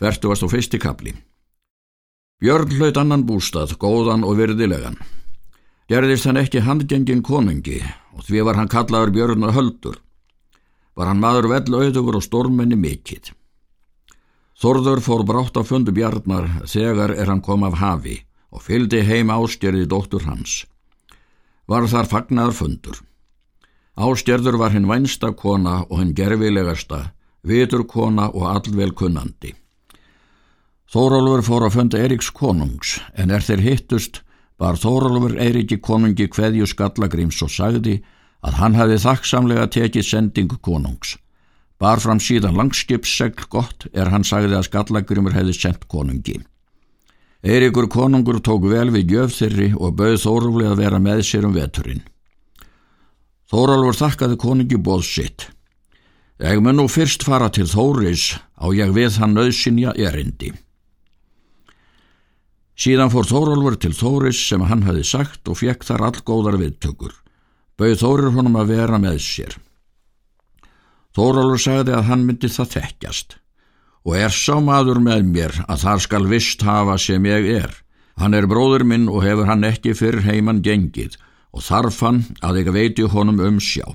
Vertu varst á fyrsti kapli. Björn hlaut annan bústað, góðan og virðilegan. Gerðist hann ekki handgengin konungi og því var hann kallaður Björn og höldur. Var hann maður vellauðugur og storminni mikill. Þorður fór brátt á fundu Bjarnar þegar er hann kom af hafi og fylgdi heim ástjörði dóttur hans. Var þar fagnar fundur. Ástjörður var hinn vænsta kona og hinn gerfilegasta, vitur kona og allvel kunnandi. Þórólfur fór að funda Eriks konungs en er þeir hittust bar Þórólfur Eriki konungi kveðju skallagrims og sagði að hann hafi þakksamlega tekið sending konungs. Bar fram síðan langskipssegl gott er hann sagði að skallagrimur hefði sendt konungi. Eirikur konungur tók vel við gjöf þeirri og bauð Þórólfur að vera með sér um veturinn. Þórólfur þakkaði konungi bóð sitt. Ég mun nú fyrst fara til Þóris á ég við hann nöðsynja erindi. Síðan fór Þórólfur til Þóris sem hann hafi sagt og fekk þar allgóðar viðtökur. Bauð Þórir honum að vera með sér. Þórólfur sagði að hann myndi það þekkjast og er sá maður með mér að þar skal vist hafa sem ég er. Hann er bróður minn og hefur hann ekki fyrr heimann gengið og þarf hann að ég veiti honum um sjá.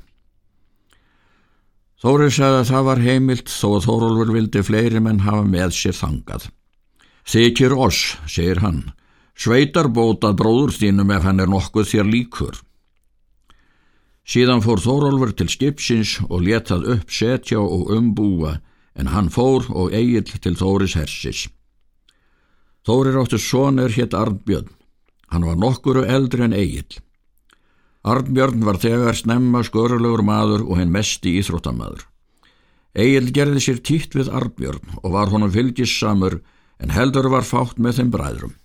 Þórir sagði að það var heimilt þó að Þórólfur vildi fleiri menn hafa með sér þangað. Þykir oss, segir hann, sveitar bótað bróður þínum ef hann er nokkuð þér líkur. Síðan fór Þórólfur til skipsins og letað upp setja og umbúa en hann fór og eigill til Þóris hersis. Þórir áttu sonur hétt Arnbjörn. Hann var nokkuru eldri en eigill. Arnbjörn var þegar snemma skörulegur maður og henn mesti íþróttamaður. Egil gerði sér títt við Arnbjörn og var honum fylgissamur en heldur var fátt með þeim bræðrum.